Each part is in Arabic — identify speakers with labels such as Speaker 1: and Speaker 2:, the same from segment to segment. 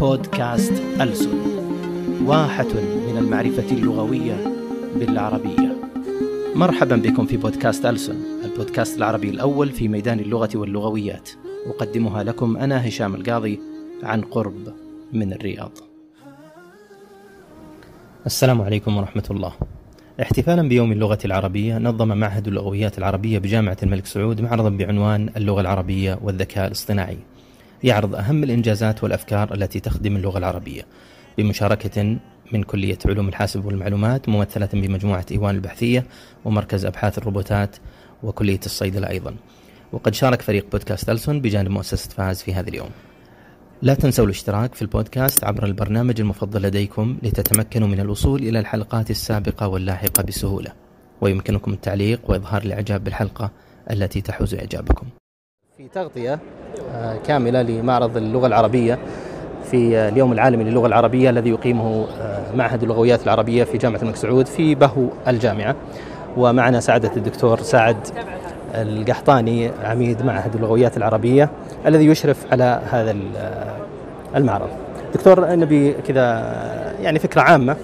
Speaker 1: بودكاست ألسن واحة من المعرفة اللغوية بالعربية. مرحبا بكم في بودكاست ألسن البودكاست العربي الأول في ميدان اللغة واللغويات. أقدمها لكم أنا هشام القاضي عن قرب من الرياض. السلام عليكم ورحمة الله. احتفالا بيوم اللغة العربية. نظم معهد اللغويات العربية بجامعة الملك سعود معرضا بعنوان اللغة العربية والذكاء الاصطناعي. يعرض أهم الإنجازات والأفكار التي تخدم اللغة العربية. بمشاركة من كلية علوم الحاسب والمعلومات ممثلة بمجموعة إيوان البحثية ومركز أبحاث الروبوتات وكلية الصيدلة أيضا. وقد شارك فريق بودكاست ألسون بجانب مؤسسة فاز في هذا اليوم. لا تنسوا الاشتراك في البودكاست عبر البرنامج المفضل لديكم لتتمكنوا من الوصول إلى الحلقات السابقة واللاحقة بسهولة. ويمكنكم التعليق وإظهار الإعجاب بالحلقة التي تحوز إعجابكم. في تغطية آه، كاملة لمعرض اللغة العربية في آه، اليوم العالمي للغة العربية الذي يقيمه آه، معهد اللغويات العربية في جامعة الملك سعود في بهو الجامعة. ومعنا سعادة الدكتور سعد القحطاني عميد معهد اللغويات العربية الذي يشرف على هذا المعرض. دكتور نبي كذا يعني فكرة عامة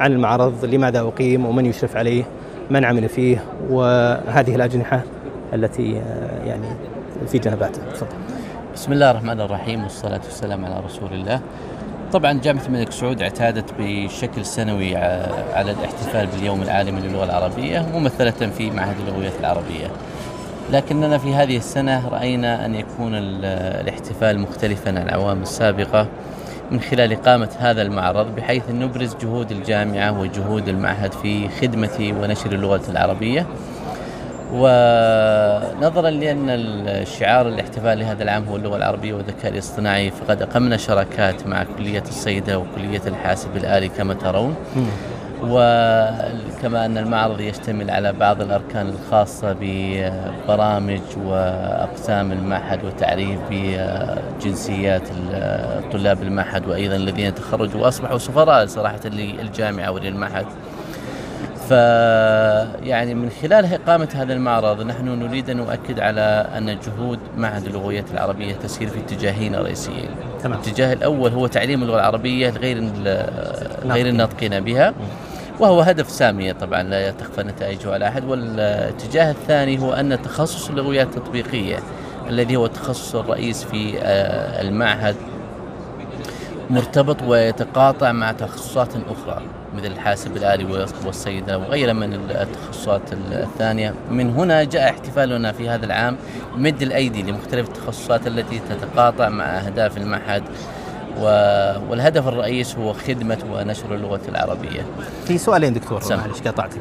Speaker 1: عن المعرض لماذا أقيم ومن يشرف عليه من عمل فيه وهذه الأجنحة التي يعني في جنباته. تفضل.
Speaker 2: بسم الله الرحمن الرحيم والصلاة والسلام على رسول الله. طبعا جامعة الملك سعود اعتادت بشكل سنوي على الاحتفال باليوم العالمي للغة العربية ممثلة في معهد اللغويات العربية. لكننا في هذه السنة رأينا أن يكون الاحتفال مختلفا عن الأعوام السابقة من خلال إقامة هذا المعرض بحيث نبرز جهود الجامعة وجهود المعهد في خدمة ونشر اللغة العربية. ونظرا لأن الشعار الاحتفال لهذا العام هو اللغة العربية والذكاء الاصطناعي فقد أقمنا شراكات مع كلية الصيدة وكلية الحاسب الآلي كما ترون. وكما أن المعرض يشتمل على بعض الأركان الخاصة ببرامج وأقسام المعهد وتعريف بجنسيات طلاب المعهد وأيضا الذين تخرجوا وأصبحوا سفراء صراحة للجامعة وللمعهد ف يعني من خلال إقامة هذا المعرض نحن نريد أن نؤكد على أن جهود معهد اللغويات العربية تسير في اتجاهين رئيسيين. تمام. الاتجاه الأول هو تعليم اللغة العربية لغير غير الناطقين بها وهو هدف سامي طبعا لا تخفى نتائجه على أحد. والاتجاه الثاني هو أن تخصص اللغويات التطبيقية الذي هو التخصص الرئيس في آه، المعهد مرتبط ويتقاطع مع تخصصات أخرى مثل الحاسب الآلي والصيدلة وغيرها من التخصصات الثانية. من هنا جاء احتفالنا في هذا العام مد الأيدي لمختلف التخصصات التي تتقاطع مع أهداف المعهد والهدف الرئيس هو خدمة ونشر اللغة العربية.
Speaker 1: في سؤالين دكتور معلش قاطعتك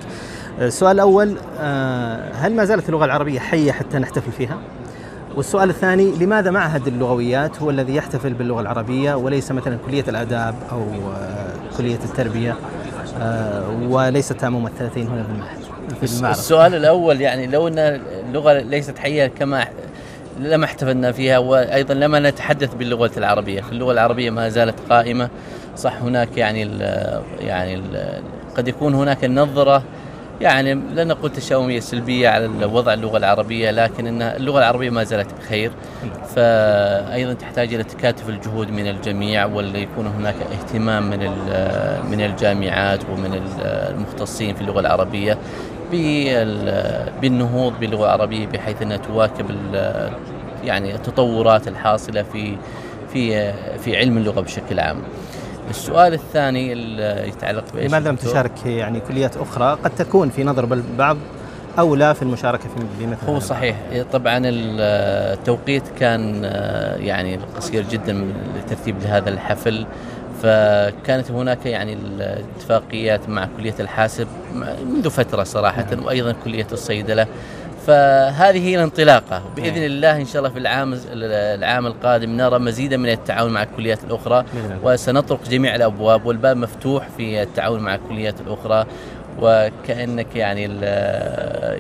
Speaker 1: السؤال الأول آه، هل ما زالت اللغة العربية حية حتى نحتفل فيها؟ والسؤال الثاني لماذا معهد اللغويات هو الذي يحتفل باللغة العربية وليس مثلا كلية الآداب أو آه، كلية التربية؟ آه، وليست ممثلتين هنا في
Speaker 2: المعهد السؤال الأول يعني لو أن اللغة ليست حية كما لما احتفلنا فيها وأيضا لما نتحدث باللغة العربية، فاللغة العربية ما زالت قائمة. صح هناك يعني ال يعني ال قد يكون هناك النظره يعني لن نقول تشاؤمية سلبية على وضع اللغة العربية لكن إن اللغة العربية ما زالت بخير. فايضا تحتاج إلى تكاتف الجهود من الجميع وليكون هناك اهتمام من من الجامعات ومن المختصين في اللغة العربية. بالنهوض باللغة العربيه بحيث أنها تواكب يعني التطورات الحاصلة في في في علم اللغة بشكل عام. السؤال الثاني اللي يتعلق
Speaker 1: بإيش؟ لماذا لم تشارك يعني كليات أخرى؟ قد تكون في نظر البعض اولى في المشاركة في
Speaker 2: مثل هو صحيح. طبعا التوقيت كان يعني قصير جدا لترتيب لهذا الحفل. فكانت هناك يعني الاتفاقيات مع كلية الحاسب منذ فترة صراحة نعم. وأيضا كلية الصيدلة فهذه هي الانطلاقة نعم. الله إن شاء الله في العام العام القادم نرى مزيدا من التعاون مع الكليات الأخرى نعم. وسنطرق جميع الأبواب والباب مفتوح في التعاون مع الكليات الأخرى وكأنك يعني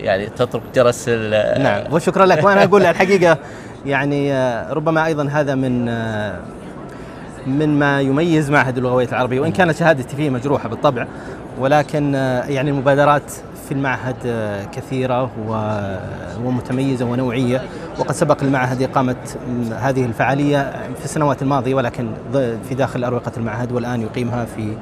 Speaker 2: يعني تطرق جرس
Speaker 1: نعم وشكرا لك وأنا أقول الحقيقة يعني آه، ربما أيضا هذا من آه، من ما يميز معهد اللغويات العربيه وإن كانت شهادتي فيه مجروحة بالطبع ولكن آه، يعني المبادرات في المعهد كثيرة ومتميزة ونوعية وقد سبق المعهد إقامة هذه الفعالية في السنوات الماضية ولكن في داخل أروقة المعهد والآن يقيمها في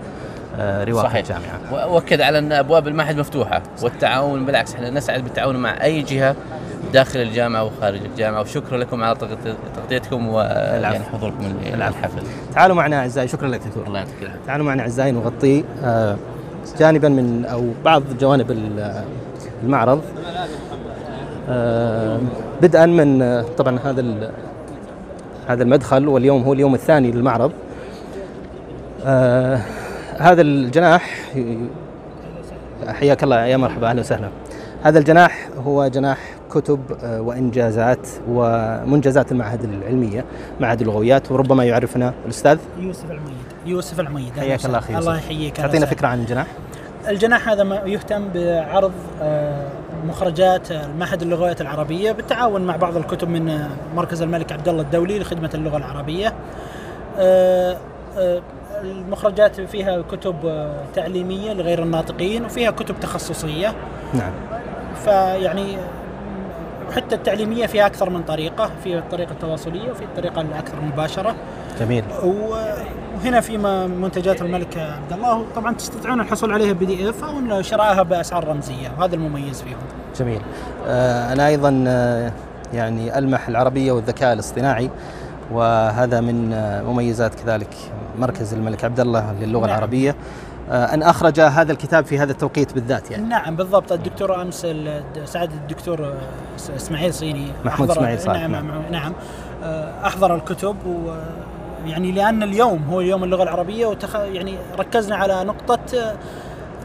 Speaker 1: رواق صحيح. الجامعة
Speaker 3: وأكد على أن أبواب المعهد مفتوحة والتعاون بالعكس إحنا نسعد بالتعاون مع أي جهة داخل الجامعة وخارج الجامعة وشكرا لكم على تغطيتكم ويعني حضوركم الحفل.
Speaker 1: تعالوا معنا أعزائي شكرا لك دكتور.
Speaker 3: الله يعطيك العافية.
Speaker 1: تعالوا معنا أعزائي نغطي آه، جانبا من أو بعض جوانب المعرض. آه، بدءا من آه، طبعا هذا هذا المدخل واليوم هو اليوم الثاني للمعرض. هذا الجناح حياك الله يا مرحبا أهلا وسهلا. هذا الجناح هو جناح كتب آه، وإنجازات ومنجزات المعهد العلمية معهد اللغويات وربما يعرفنا الأستاذ.
Speaker 4: يوسف العميد يوسف العميد
Speaker 1: حياك الله أخي
Speaker 4: الله يحييك.
Speaker 1: تعطينا فكرة عن الجناح.
Speaker 4: الجناح هذا يهتم بعرض آه، مخرجات المعهد اللغويات العربية بالتعاون مع بعض الكتب من مركز الملك عبد الله الدولي لخدمة اللغة العربية. آه، المخرجات فيها كتب تعليمية لغير الناطقين وفيها كتب تخصصية.
Speaker 1: نعم.
Speaker 4: فيعني حتى التعليمية فيها أكثر من طريقة في الطريقة التواصلية وفي الطريقة الأكثر مباشرة.
Speaker 1: جميل.
Speaker 4: وهنا في منتجات الملك عبد الله. طبعا تستطيعون الحصول عليها بي دي إف أو شرائها بأسعار رمزية. وهذا المميز فيهم.
Speaker 1: جميل. آه أنا أيضا آه يعني ألمح العربية والذكاء الاصطناعي وهذا من آه مميزات كذلك مركز الملك عبد الله للغة نعم. العربية. أن أخرج هذا الكتاب في هذا التوقيت بالذات يعني.
Speaker 4: نعم بالضبط. الدكتور أمس سعد الدكتور آه، إسماعيل صيني
Speaker 1: محمود إسماعيل صالح
Speaker 4: نعم, نعم, نعم آه، أحضر الكتب و يعني لأن اليوم هو يوم اللغة العربية وتخ... يعني ركزنا على نقطة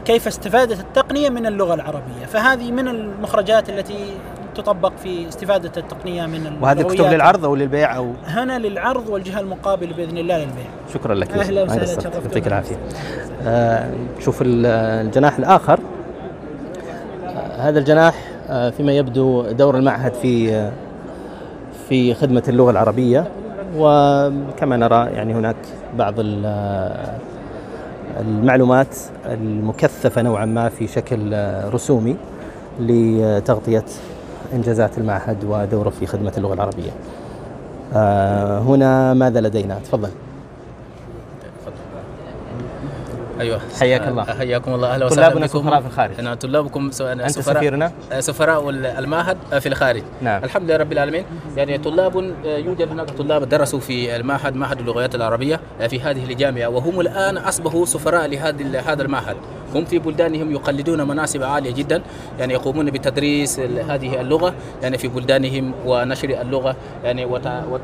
Speaker 4: كيف استفادت التقنية من اللغة العربية. فهذه من المخرجات التي تطبق في استفادة التقنية من
Speaker 1: وهذه الكتب للعرض أو للبيع أو
Speaker 4: هنا للعرض والجهة المقابلة بإذن الله للبيع.
Speaker 1: شكرا لك
Speaker 4: أهلا وسهلا
Speaker 1: يعطيك العافية. آه شوف الجناح الآخر. آه هذا الجناح آه فيما يبدو دور المعهد في آه في خدمة اللغة العربية. وكما نرى يعني هناك بعض آه، المعلومات المكثفة نوعا ما في شكل آه، رسومي لتغطية إنجازات المعهد ودوره في خدمة اللغة العربية. آه هنا ماذا لدينا؟ تفضل.
Speaker 3: أيوه.
Speaker 1: حياك الله.
Speaker 3: حياكم الله. أهلا وسهلا
Speaker 1: طلابنا سفراء في الخارج.
Speaker 3: نعم طلابكم
Speaker 1: أنت سفيرنا؟
Speaker 3: سفراء المعهد في الخارج.
Speaker 1: نعم.
Speaker 3: الحمد لله رب العالمين. يعني طلاب يوجد هناك طلاب درسوا في المعهد معهد اللغات العربية في هذه الجامعة وهم الآن أصبحوا سفراء لهذا هذا المعهد. هم في بلدانهم يقلدون مناصب عالية جدا يعني يقومون بتدريس هذه اللغة يعني في بلدانهم ونشر اللغة يعني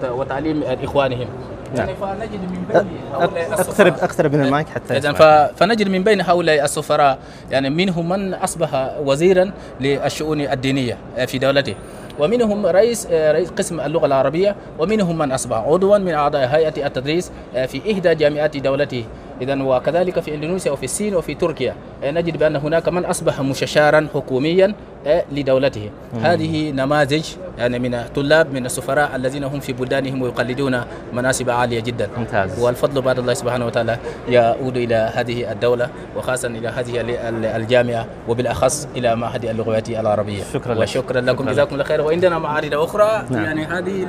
Speaker 3: وتعليم إخوانهم.
Speaker 1: نعم. يعني فنجد من بين اقترب اقترب من المايك حتى
Speaker 3: اذا فنجد من بين هؤلاء السفراء يعني منهم من أصبح وزيرا للشؤون الدينية في دولته ومنهم رئيس رئيس قسم اللغة العربية ومنهم من أصبح عضوا من أعضاء هيئة التدريس في إحدى جامعات دولته. اذا وكذلك في إندونيسيا وفي الصين وفي تركيا نجد بأن هناك من أصبح مستشارا حكوميا لدولته. مم. هذه نماذج يعني من طلاب من السفراء الذين هم في بلدانهم ويقلدون مناصب عالية جدا.
Speaker 1: ممتاز.
Speaker 3: والفضل بعد الله سبحانه وتعالى يعود إلى هذه الدولة وخاصه إلى هذه الجامعة وبالأخص إلى معهد اللغويات العربية.
Speaker 1: شكرا
Speaker 3: وشكرا لك. لكم جزاكم الله خير وعندنا معارض أخرى. نعم. يعني هذه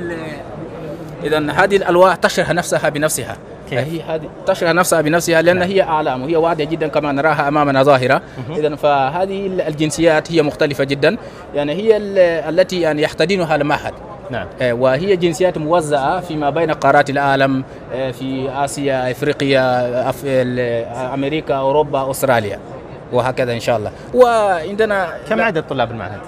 Speaker 3: اذا هذه الألواح تشرح نفسها بنفسها. كيف؟ هي هذه تشرح نفسها بنفسها لأن نعم. هي أعلام وهي واضحة جدا كما نراها أمامنا ظاهرة اذا فهذه الجنسيات هي مختلفة جدا يعني هي التي يعني يحتضنها المعهد
Speaker 1: نعم
Speaker 3: آه، وهي جنسيات موزعة فيما بين قارات العالم آه، في آسيا إفريقيا أف... أمريكا أوروبا أستراليا وهكذا إن شاء الله وعندنا
Speaker 1: كم عدد طلاب المعهد؟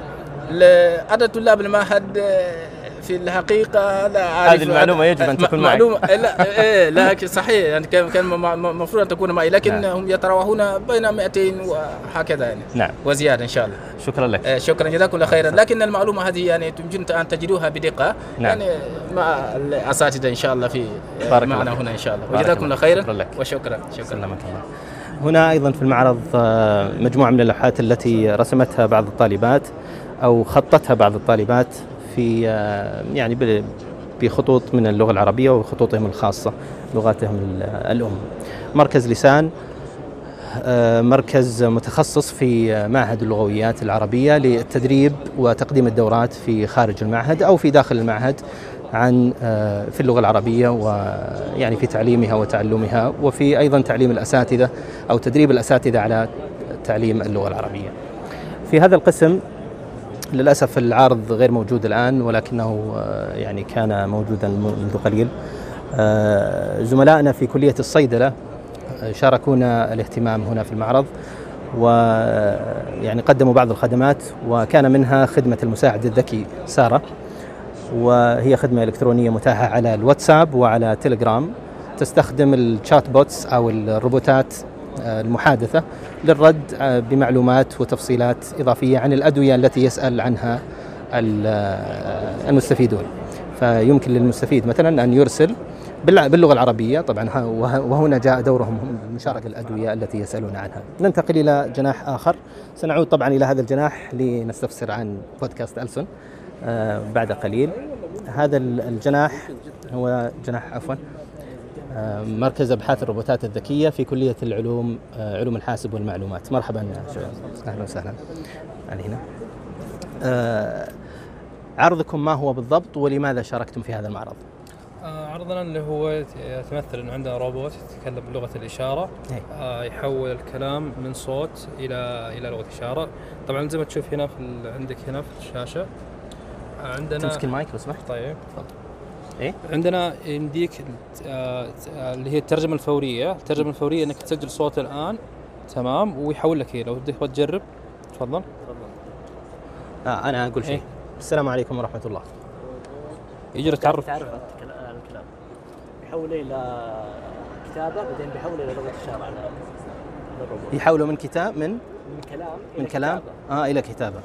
Speaker 3: عدد طلاب المعهد آه، في الحقيقة لا
Speaker 1: أعرف. هذه المعلومة يجب أن تكون معي. معلومه
Speaker 3: لا إيه لكن صحيح. يعني كان كان المفروض أن تكون معي لكن نعم. هم يتراوحون بين 200 وهكذا يعني.
Speaker 1: نعم.
Speaker 3: وزيادة إن شاء الله.
Speaker 1: شكرا لك.
Speaker 3: إيه شكرا جزاكم الله خيرا. لكن المعلومة هذه يعني يمكن أن تجدوها بدقة.
Speaker 1: نعم.
Speaker 3: يعني مع الأساتذة إن شاء الله في
Speaker 1: بارك
Speaker 3: معنا هنا إن شاء الله. وجزاكم الله خيرا. شكرا
Speaker 1: لك.
Speaker 3: وشكرا شكرا.
Speaker 1: سلمك الله. هنا أيضا في المعرض آه، مجموعة من اللوحات التي رسمتها بعض الطالبات أو خطتها بعض الطالبات. في آه، يعني بخطوط من اللغة العربية وخطوطهم الخاصة لغاتهم الأم. مركز لسان آه، مركز متخصص في معهد اللغويات العربية للتدريب وتقديم الدورات في خارج المعهد أو في داخل المعهد عن آه، في اللغة العربية ويعني في تعليمها وتعلمها وفي أيضا تعليم الأساتذة أو تدريب الأساتذة على تعليم اللغة العربية. في هذا القسم للأسف العارض غير موجود الآن ولكنه آه، يعني كان موجودا منذ قليل. زملائنا في كلية الصيدلة شاركونا الاهتمام هنا في المعرض ويعني قدموا بعض الخدمات وكان منها خدمة المساعد الذكي سارة وهي خدمة إلكترونية متاحة على الواتساب وعلى تليجرام. تستخدم الشات بوتس أو الروبوتات آه، المحادثة للرد بمعلومات وتفصيلات إضافية عن الأدوية التي يسأل عنها المستفيدون. فيمكن للمستفيد مثلا أن يرسل باللغة العربية طبعا وهنا جاء دورهم مشاركة الأدوية التي يسألون عنها. ننتقل إلى جناح آخر. سنعود طبعا إلى هذا الجناح لنستفسر عن بودكاست ألسن آه بعد قليل. هذا الجناح هو جناح عفوا مركز أبحاث الروبوتات الذكية في كلية العلوم آه علوم الحاسب والمعلومات. مرحبا أهلا وسهلا. علي هنا. آه، عرضكم ما هو بالضبط ولماذا شاركتم في هذا المعرض؟
Speaker 5: آه، عرضنا اللي هو يتمثل إنه عندنا روبوت يتكلم بلغة الإشارة.
Speaker 1: إيه.
Speaker 5: آه يحول الكلام من صوت إلى إلى لغة إشارة. طبعا زي ما تشوف هنا في عندك هنا في الشاشة.
Speaker 1: آه، عندنا تمسك المايك لو سمحت.
Speaker 5: طيب. تفضل. إيه؟ عندنا يمديك آه اللي هي الترجمة الفورية. الترجمة الفورية إنك تسجل صوت الآن. تمام. ويحول لك هي لو تبغى تجرب. تفضل. تفضل
Speaker 1: آه أنا أقول شيء. إيه؟ السلام عليكم ورحمة الله.
Speaker 5: يجري تعرف.
Speaker 6: تعرف بيحوله إلى كتابة بعدين بيحوله إلى لغة
Speaker 1: الروبوت يحوله من كتاب من؟
Speaker 6: من كلام
Speaker 1: من كلام؟ كتابة. آه إلى كتابة.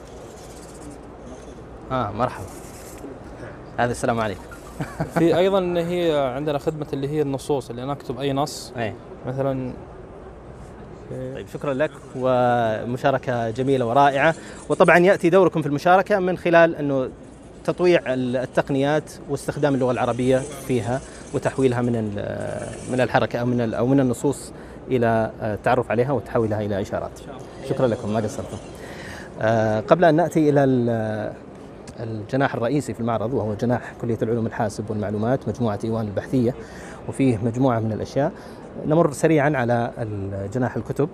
Speaker 1: آه مرحبا. هذا السلام عليكم.
Speaker 5: في أيضا هي عندنا خدمة اللي هي النصوص اللي أنا أكتب أي نص
Speaker 1: أي.
Speaker 5: مثلا
Speaker 1: طيب شكرا لك ومشاركة جميلة ورائعة وطبعا يأتي دوركم في المشاركة من خلال أنه تطويع التقنيات واستخدام اللغة العربية فيها وتحويلها من من الحركة أو من أو من النصوص إلى التعرف عليها وتحويلها إلى إشارات. شكرا لكم ما قصرتم. آه، قبل أن نأتي إلى الجناح الرئيسي في المعرض وهو جناح كلية العلوم الحاسب والمعلومات مجموعة إيوان البحثية وفيه مجموعة من الأشياء. نمر سريعا على جناح الكتب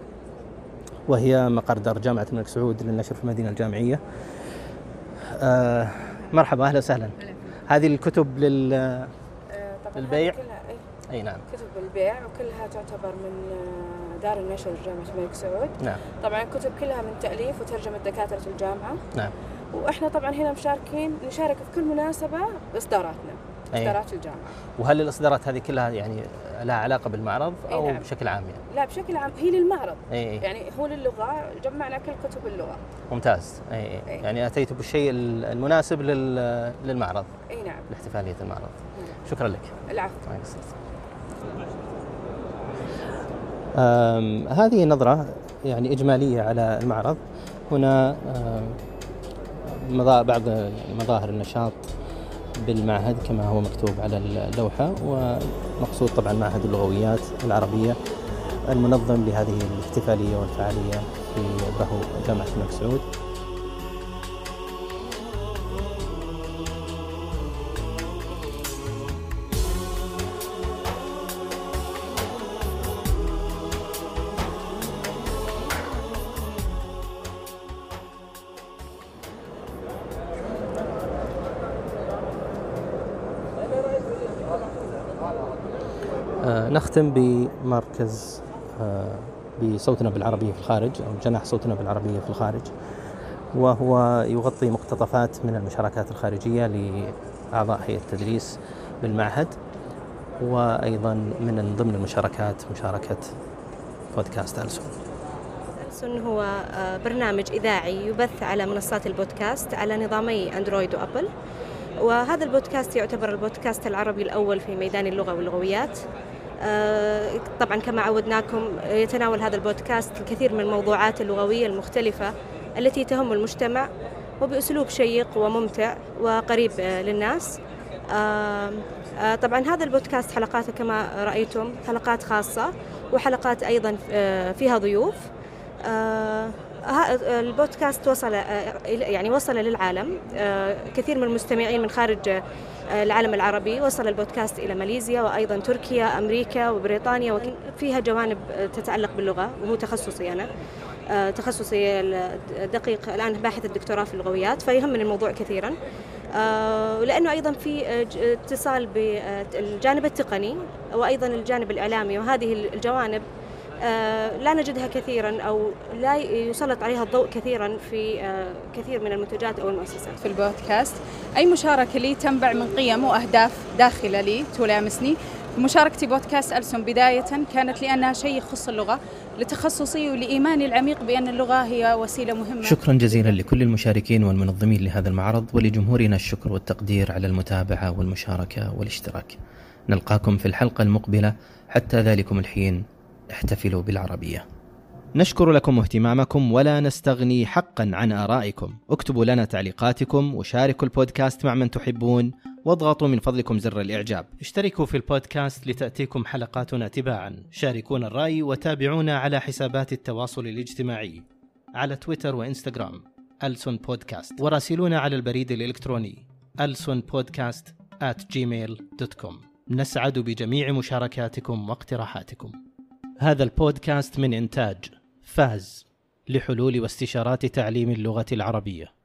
Speaker 1: وهي مقر دار جامعة الملك سعود للنشر في المدينة الجامعية. آه، مرحبا أهلا وسهلا. هذه الكتب لل البيع
Speaker 7: أي,
Speaker 1: أي نعم.
Speaker 7: كتب البيع وكلها تعتبر من آه، دار النشر جامعة الملك سعود.
Speaker 1: نعم.
Speaker 7: طبعا الكتب كلها من تأليف وترجمة دكاترة الجامعة.
Speaker 1: نعم.
Speaker 7: وإحنا طبعا هنا مشاركين نشارك في كل مناسبة بإصداراتنا إصدارات الجامعة.
Speaker 1: وهل الإصدارات هذه كلها يعني لها علاقة بالمعرض أو نعم. بشكل عام يعني؟
Speaker 7: لا بشكل عام هي للمعرض.
Speaker 1: أي.
Speaker 7: يعني هو للغة جمعنا كل كتب اللغة.
Speaker 1: ممتاز. أي. أي. يعني اتيتوا بالشيء المناسب للمعرض.
Speaker 7: إي نعم.
Speaker 1: لاحتفالية المعرض. شكرا لك.
Speaker 7: العفو.
Speaker 1: هذه نظرة يعني إجمالية على المعرض. هنا بعض مظاهر النشاط بالمعهد كما هو مكتوب على اللوحة ومقصود طبعا معهد اللغويات العربية المنظم لهذه الاحتفالية والفعالية في بهو جامعة الملك سعود. نختم بمركز آه، بصوتنا بالعربية في الخارج أو جناح صوتنا بالعربية في الخارج وهو يغطي مقتطفات من المشاركات الخارجية لأعضاء هيئة التدريس بالمعهد وأيضا من ضمن المشاركات مشاركة بودكاست ألسون
Speaker 8: ألسون هو آه، برنامج إذاعي يبث على منصات البودكاست على نظامي أندرويد وأبل وهذا البودكاست يعتبر البودكاست العربي الأول في ميدان اللغة واللغويات. طبعا كما عودناكم يتناول هذا البودكاست الكثير من الموضوعات اللغوية المختلفة التي تهم المجتمع وبأسلوب شيق وممتع وقريب آه، للناس. آه، طبعا هذا البودكاست حلقاته كما رأيتم حلقات خاصة وحلقات أيضا فيها ضيوف. البودكاست وصل يعني وصل للعالم. كثير من المستمعين من خارج العالم العربي وصل البودكاست إلى ماليزيا وأيضا تركيا أمريكا وبريطانيا وفيها جوانب تتعلق باللغة وهو تخصصي أنا. آه، تخصصي دقيق الآن باحث الدكتوراه في اللغويات فيهمني الموضوع كثيرا. آه، لأنه أيضا في اتصال بالجانب التقني وأيضا الجانب الإعلامي وهذه الجوانب آه، لا نجدها كثيرا أو لا يسلط عليها الضوء كثيرا في آه، كثير من المنتجات أو المؤسسات.
Speaker 9: في البودكاست أي مشاركة لي تنبع من قيم وأهداف داخلة لي تلامسني. مشاركتي بودكاست ألسن بداية كانت لأنها شيء يخص اللغة لتخصصي ولإيماني العميق بأن اللغة هي وسيلة مهمة
Speaker 1: شكرا جزيلا لكل المشاركين والمنظمين لهذا المعرض ولجمهورنا الشكر والتقدير على المتابعة والمشاركة والاشتراك نلقاكم في الحلقة المقبلة حتى ذلكم الحين احتفلوا بالعربية. نشكر لكم اهتمامكم ولا نستغني حقا عن آرائكم. اكتبوا لنا تعليقاتكم وشاركوا البودكاست مع من تحبون واضغطوا من فضلكم زر الإعجاب. اشتركوا في البودكاست لتأتيكم حلقاتنا تباعا شاركونا الرأي وتابعونا على حسابات التواصل الاجتماعي على تويتر وإنستغرام. ألسون بودكاست. وراسلونا على البريد الإلكتروني. ألسون بودكاست at gmail.com نسعد بجميع مشاركاتكم واقتراحاتكم. هذا البودكاست من إنتاج فاز لحلول واستشارات تعليم اللغة العربية.